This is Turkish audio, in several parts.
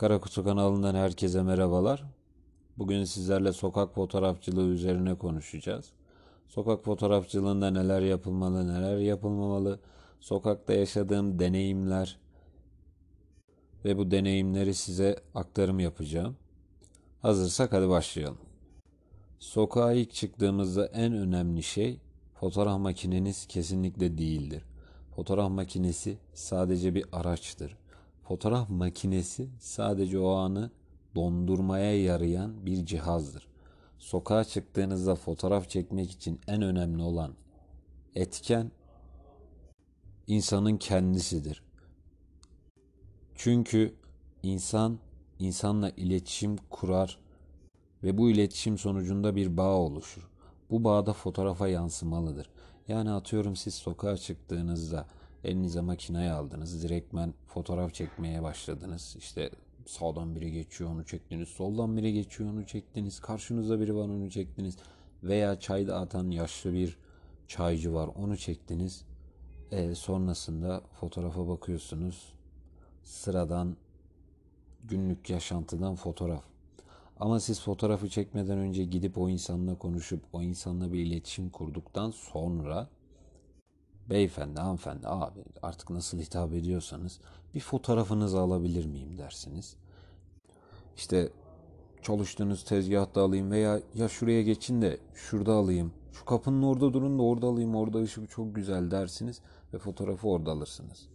Karakutu kanalından herkese merhabalar. Bugün sizlerle sokak fotoğrafçılığı üzerine konuşacağız. Sokak fotoğrafçılığında neler yapılmalı, neler yapılmamalı, sokakta yaşadığım deneyimler ve bu deneyimleri size aktarım yapacağım. Hazırsak hadi başlayalım. Sokağa ilk çıktığımızda en önemli şey fotoğraf makineniz kesinlikle değildir. Fotoğraf makinesi sadece bir araçtır. Fotoğraf makinesi sadece o anı dondurmaya yarayan bir cihazdır. Sokağa çıktığınızda fotoğraf çekmek için en önemli olan etken insanın kendisidir. Çünkü insan insanla iletişim kurar ve bu iletişim sonucunda bir bağ oluşur. Bu bağda fotoğrafa yansımalıdır. Yani atıyorum siz sokağa çıktığınızda elinize makineyi aldınız. Direktmen fotoğraf çekmeye başladınız. İşte sağdan biri geçiyor onu çektiniz. Soldan biri geçiyor onu çektiniz. Karşınızda biri var onu çektiniz. Veya çayda atan yaşlı bir çaycı var onu çektiniz. E, sonrasında fotoğrafa bakıyorsunuz. Sıradan günlük yaşantıdan fotoğraf. Ama siz fotoğrafı çekmeden önce gidip o insanla konuşup o insanla bir iletişim kurduktan sonra beyefendi, hanımefendi, abi artık nasıl hitap ediyorsanız bir fotoğrafınızı alabilir miyim dersiniz. İşte çalıştığınız tezgahta alayım veya ya şuraya geçin de şurada alayım. Şu kapının orada durun da orada alayım. Orada ışık çok güzel dersiniz ve fotoğrafı orada alırsınız.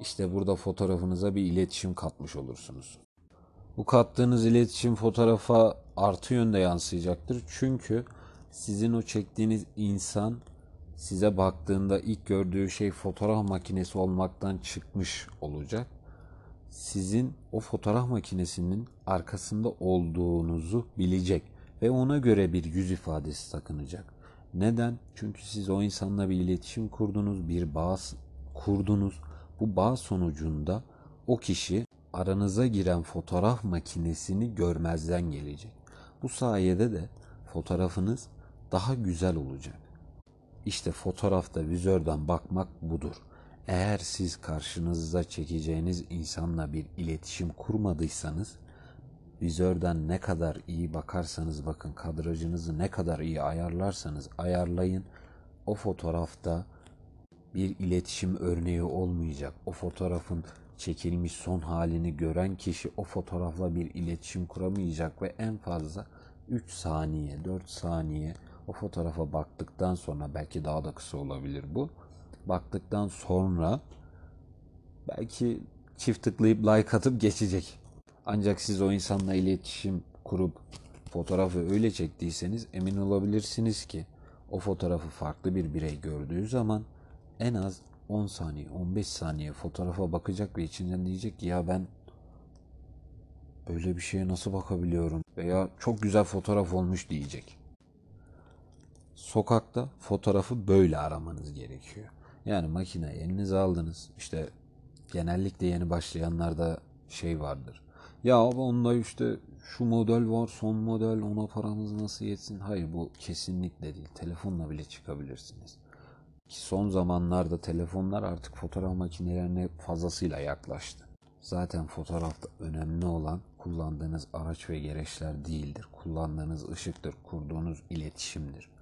İşte burada fotoğrafınıza bir iletişim katmış olursunuz. Bu kattığınız iletişim fotoğrafa artı yönde yansıyacaktır. Çünkü sizin o çektiğiniz insan size baktığında ilk gördüğü şey fotoğraf makinesi olmaktan çıkmış olacak. Sizin o fotoğraf makinesinin arkasında olduğunuzu bilecek ve ona göre bir yüz ifadesi takınacak. Neden? Çünkü siz o insanla bir iletişim kurdunuz, bir bağ kurdunuz. Bu bağ sonucunda o kişi aranıza giren fotoğraf makinesini görmezden gelecek. Bu sayede de fotoğrafınız daha güzel olacak. İşte fotoğrafta vizörden bakmak budur. Eğer siz karşınızda çekeceğiniz insanla bir iletişim kurmadıysanız vizörden ne kadar iyi bakarsanız bakın kadrajınızı ne kadar iyi ayarlarsanız ayarlayın o fotoğrafta bir iletişim örneği olmayacak. O fotoğrafın çekilmiş son halini gören kişi o fotoğrafla bir iletişim kuramayacak ve en fazla 3 saniye, 4 saniye o fotoğrafa baktıktan sonra belki daha da kısa olabilir bu. Baktıktan sonra belki çift tıklayıp like atıp geçecek. Ancak siz o insanla iletişim kurup fotoğrafı öyle çektiyseniz emin olabilirsiniz ki o fotoğrafı farklı bir birey gördüğü zaman en az 10 saniye, 15 saniye fotoğrafa bakacak ve içinden diyecek ki ya ben öyle bir şeye nasıl bakabiliyorum veya çok güzel fotoğraf olmuş diyecek. Sokakta fotoğrafı böyle aramanız gerekiyor. Yani makine elinize aldınız. İşte genellikle yeni başlayanlarda şey vardır. Ya abi onda işte şu model var son model ona paramız nasıl yetsin? Hayır bu kesinlikle değil. Telefonla bile çıkabilirsiniz. Ki son zamanlarda telefonlar artık fotoğraf makinelerine fazlasıyla yaklaştı. Zaten fotoğrafta önemli olan kullandığınız araç ve gereçler değildir. Kullandığınız ışıktır, kurduğunuz iletişimdir.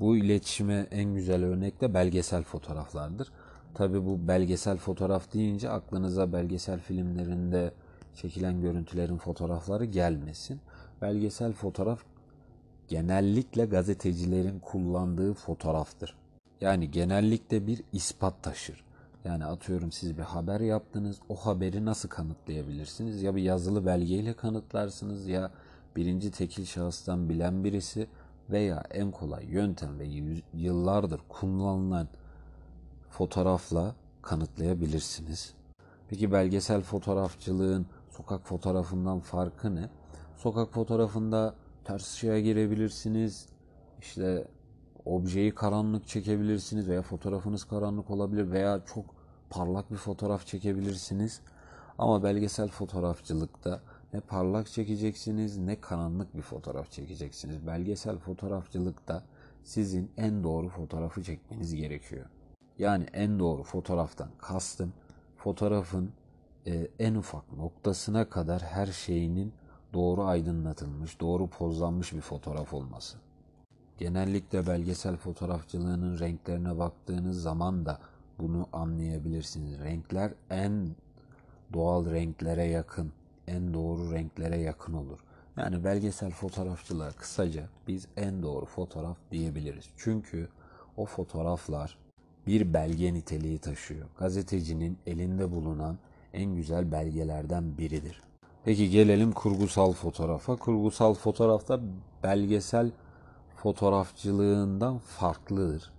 Bu iletişime en güzel örnek de belgesel fotoğraflardır. Tabi bu belgesel fotoğraf deyince aklınıza belgesel filmlerinde çekilen görüntülerin fotoğrafları gelmesin. Belgesel fotoğraf genellikle gazetecilerin kullandığı fotoğraftır. Yani genellikle bir ispat taşır. Yani atıyorum siz bir haber yaptınız. O haberi nasıl kanıtlayabilirsiniz? Ya bir yazılı belgeyle kanıtlarsınız ya birinci tekil şahıstan bilen birisi veya en kolay yöntem ve yıllardır kullanılan fotoğrafla kanıtlayabilirsiniz. Peki belgesel fotoğrafçılığın sokak fotoğrafından farkı ne? Sokak fotoğrafında ters ışığa girebilirsiniz. İşte objeyi karanlık çekebilirsiniz veya fotoğrafınız karanlık olabilir veya çok parlak bir fotoğraf çekebilirsiniz. Ama belgesel fotoğrafçılıkta ne parlak çekeceksiniz ne karanlık bir fotoğraf çekeceksiniz. Belgesel fotoğrafçılıkta sizin en doğru fotoğrafı çekmeniz gerekiyor. Yani en doğru fotoğraftan kastım fotoğrafın e, en ufak noktasına kadar her şeyinin doğru aydınlatılmış, doğru pozlanmış bir fotoğraf olması. Genellikle belgesel fotoğrafçılığının renklerine baktığınız zaman da bunu anlayabilirsiniz. Renkler en doğal renklere yakın, en doğru renklere yakın olur. Yani belgesel fotoğrafçılığa kısaca biz en doğru fotoğraf diyebiliriz. Çünkü o fotoğraflar bir belge niteliği taşıyor. Gazetecinin elinde bulunan en güzel belgelerden biridir. Peki gelelim kurgusal fotoğrafa. Kurgusal fotoğrafta belgesel fotoğrafçılığından farklıdır.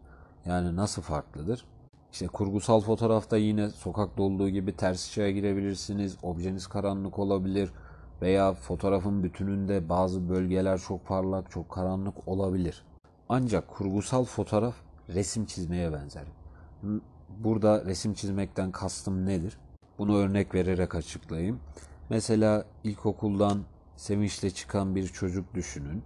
Yani nasıl farklıdır? İşte kurgusal fotoğrafta yine sokakta olduğu gibi ters ışığa girebilirsiniz. Objeniz karanlık olabilir veya fotoğrafın bütününde bazı bölgeler çok parlak, çok karanlık olabilir. Ancak kurgusal fotoğraf resim çizmeye benzer. Burada resim çizmekten kastım nedir? Bunu örnek vererek açıklayayım. Mesela ilkokuldan sevinçle çıkan bir çocuk düşünün.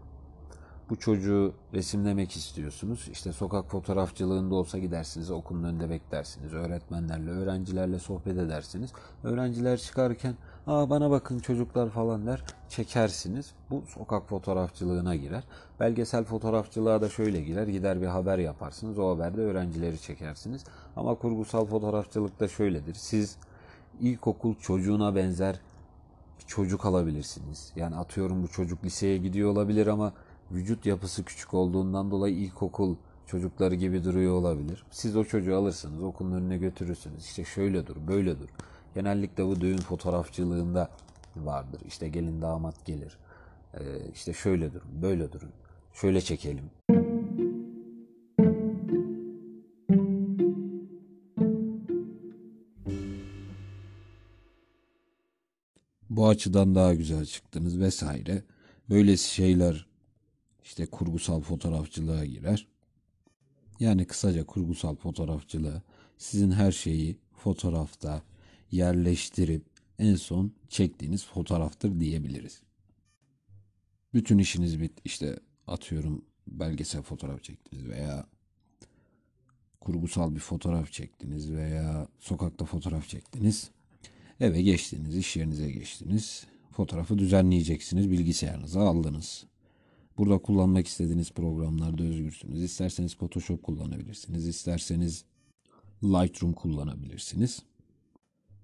Bu çocuğu resimlemek istiyorsunuz. İşte sokak fotoğrafçılığında olsa gidersiniz, okulun önünde beklersiniz. Öğretmenlerle, öğrencilerle sohbet edersiniz. Öğrenciler çıkarken, aa bana bakın çocuklar falan der, çekersiniz. Bu sokak fotoğrafçılığına girer. Belgesel fotoğrafçılığa da şöyle girer. Gider bir haber yaparsınız. O haberde öğrencileri çekersiniz. Ama kurgusal fotoğrafçılıkta şöyledir. Siz ilkokul çocuğuna benzer bir çocuk alabilirsiniz. Yani atıyorum bu çocuk liseye gidiyor olabilir ama vücut yapısı küçük olduğundan dolayı ilkokul çocukları gibi duruyor olabilir. Siz o çocuğu alırsınız, okulun önüne götürürsünüz. İşte şöyle dur, böyle dur. Genellikle bu düğün fotoğrafçılığında vardır. İşte gelin damat gelir. Ee, işte şöyle durun, böyle durun. Şöyle çekelim. Bu açıdan daha güzel çıktınız vesaire. Böyle şeyler işte kurgusal fotoğrafçılığa girer. Yani kısaca kurgusal fotoğrafçılığı sizin her şeyi fotoğrafta yerleştirip en son çektiğiniz fotoğraftır diyebiliriz. Bütün işiniz bit işte atıyorum belgesel fotoğraf çektiniz veya kurgusal bir fotoğraf çektiniz veya sokakta fotoğraf çektiniz. Eve geçtiniz, iş yerinize geçtiniz. Fotoğrafı düzenleyeceksiniz, bilgisayarınıza aldınız. Burada kullanmak istediğiniz programlarda özgürsünüz. İsterseniz Photoshop kullanabilirsiniz. isterseniz Lightroom kullanabilirsiniz.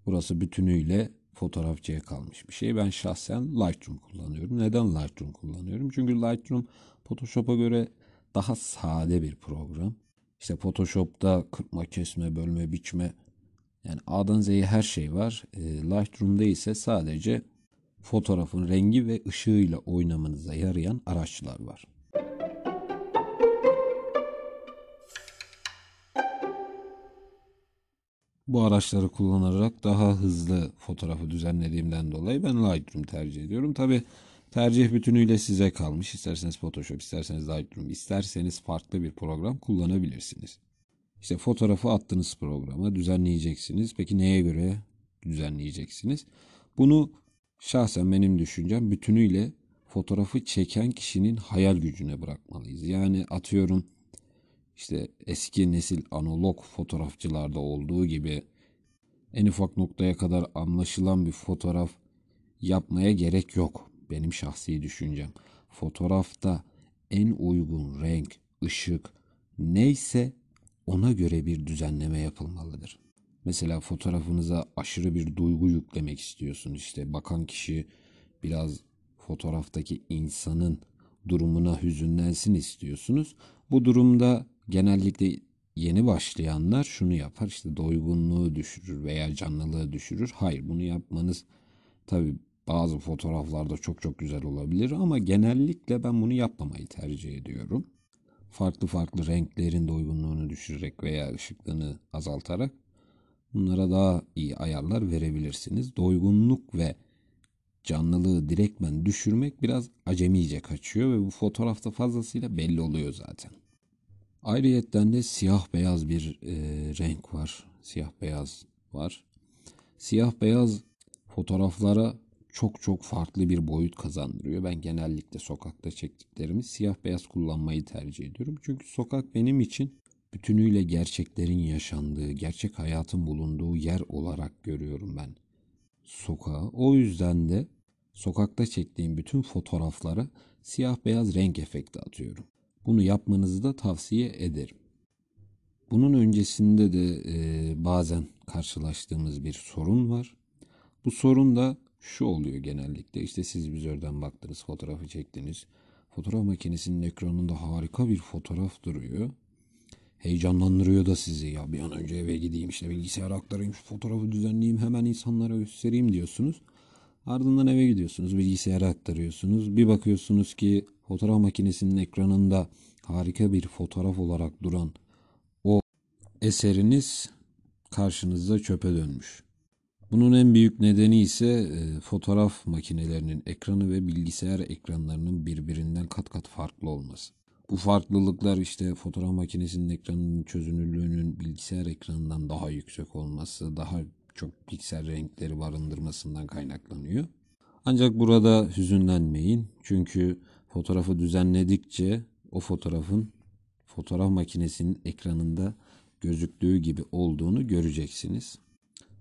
Burası bütünüyle fotoğrafçıya kalmış bir şey. Ben şahsen Lightroom kullanıyorum. Neden Lightroom kullanıyorum? Çünkü Lightroom Photoshop'a göre daha sade bir program. İşte Photoshop'ta kırpma, kesme, bölme, biçme yani A'dan Z'ye her şey var. E, Lightroom'da ise sadece fotoğrafın rengi ve ışığıyla oynamanıza yarayan araçlar var. Bu araçları kullanarak daha hızlı fotoğrafı düzenlediğimden dolayı ben Lightroom tercih ediyorum. Tabi tercih bütünüyle size kalmış. İsterseniz Photoshop, isterseniz Lightroom, isterseniz farklı bir program kullanabilirsiniz. İşte fotoğrafı attınız programa düzenleyeceksiniz. Peki neye göre düzenleyeceksiniz? Bunu şahsen benim düşüncem bütünüyle fotoğrafı çeken kişinin hayal gücüne bırakmalıyız. Yani atıyorum işte eski nesil analog fotoğrafçılarda olduğu gibi en ufak noktaya kadar anlaşılan bir fotoğraf yapmaya gerek yok. Benim şahsi düşüncem. Fotoğrafta en uygun renk, ışık neyse ona göre bir düzenleme yapılmalıdır. Mesela fotoğrafınıza aşırı bir duygu yüklemek istiyorsun. İşte bakan kişi biraz fotoğraftaki insanın durumuna hüzünlensin istiyorsunuz. Bu durumda genellikle yeni başlayanlar şunu yapar. İşte doygunluğu düşürür veya canlılığı düşürür. Hayır bunu yapmanız tabi bazı fotoğraflarda çok çok güzel olabilir ama genellikle ben bunu yapmamayı tercih ediyorum. Farklı farklı renklerin doygunluğunu düşürerek veya ışıklığını azaltarak Bunlara daha iyi ayarlar verebilirsiniz. Doygunluk ve canlılığı direktmen düşürmek biraz acemice kaçıyor ve bu fotoğrafta fazlasıyla belli oluyor zaten. Ayrıyetten de siyah beyaz bir e, renk var. Siyah beyaz var. Siyah beyaz fotoğraflara çok çok farklı bir boyut kazandırıyor. Ben genellikle sokakta çektiklerimi siyah beyaz kullanmayı tercih ediyorum. Çünkü sokak benim için bütünüyle gerçeklerin yaşandığı, gerçek hayatın bulunduğu yer olarak görüyorum ben sokağa. O yüzden de sokakta çektiğim bütün fotoğraflara siyah beyaz renk efekti atıyorum. Bunu yapmanızı da tavsiye ederim. Bunun öncesinde de e, bazen karşılaştığımız bir sorun var. Bu sorun da şu oluyor genellikle. İşte siz vizörden baktınız, fotoğrafı çektiniz. Fotoğraf makinesinin ekranında harika bir fotoğraf duruyor. Heyecanlandırıyor da sizi ya bir an önce eve gideyim işte bilgisayara aktarayım şu fotoğrafı düzenleyeyim hemen insanlara göstereyim diyorsunuz. Ardından eve gidiyorsunuz bilgisayara aktarıyorsunuz. Bir bakıyorsunuz ki fotoğraf makinesinin ekranında harika bir fotoğraf olarak duran o eseriniz karşınızda çöpe dönmüş. Bunun en büyük nedeni ise e, fotoğraf makinelerinin ekranı ve bilgisayar ekranlarının birbirinden kat kat farklı olması. Bu farklılıklar işte fotoğraf makinesinin ekranının çözünürlüğünün bilgisayar ekranından daha yüksek olması, daha çok piksel renkleri barındırmasından kaynaklanıyor. Ancak burada hüzünlenmeyin. Çünkü fotoğrafı düzenledikçe o fotoğrafın fotoğraf makinesinin ekranında gözüktüğü gibi olduğunu göreceksiniz.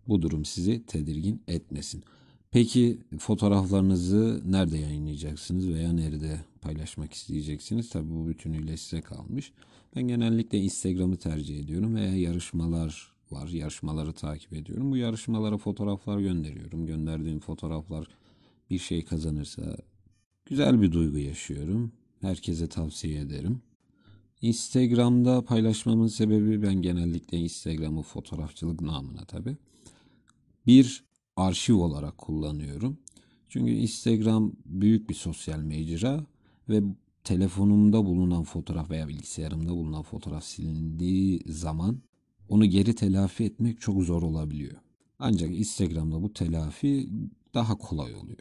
Bu durum sizi tedirgin etmesin. Peki fotoğraflarınızı nerede yayınlayacaksınız veya nerede paylaşmak isteyeceksiniz? Tabii bu bütünüyle size kalmış. Ben genellikle Instagram'ı tercih ediyorum veya yarışmalar var. Yarışmaları takip ediyorum. Bu yarışmalara fotoğraflar gönderiyorum. Gönderdiğim fotoğraflar bir şey kazanırsa güzel bir duygu yaşıyorum. Herkese tavsiye ederim. Instagram'da paylaşmamın sebebi ben genellikle Instagram'ı fotoğrafçılık namına tabii bir arşiv olarak kullanıyorum. Çünkü Instagram büyük bir sosyal mecra ve telefonumda bulunan fotoğraf veya bilgisayarımda bulunan fotoğraf silindiği zaman onu geri telafi etmek çok zor olabiliyor. Ancak Instagram'da bu telafi daha kolay oluyor.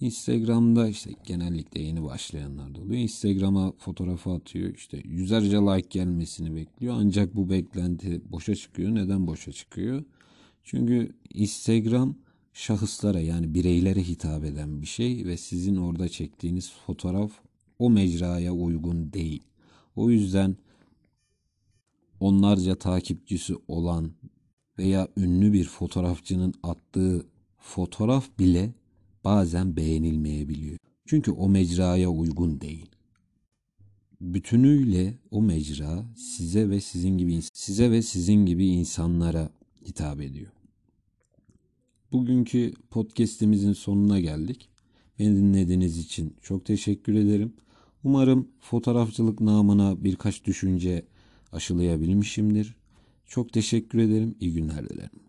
Instagram'da işte genellikle yeni başlayanlar da oluyor. Instagram'a fotoğrafı atıyor. işte yüzlerce like gelmesini bekliyor. Ancak bu beklenti boşa çıkıyor. Neden boşa çıkıyor? Çünkü Instagram şahıslara yani bireylere hitap eden bir şey ve sizin orada çektiğiniz fotoğraf o mecraya uygun değil. O yüzden onlarca takipçisi olan veya ünlü bir fotoğrafçının attığı fotoğraf bile bazen beğenilmeyebiliyor. Çünkü o mecraya uygun değil. Bütünüyle o mecra size ve sizin gibi size ve sizin gibi insanlara hitap ediyor. Bugünkü podcast'imizin sonuna geldik. Beni dinlediğiniz için çok teşekkür ederim. Umarım fotoğrafçılık namına birkaç düşünce aşılayabilmişimdir. Çok teşekkür ederim. İyi günler dilerim.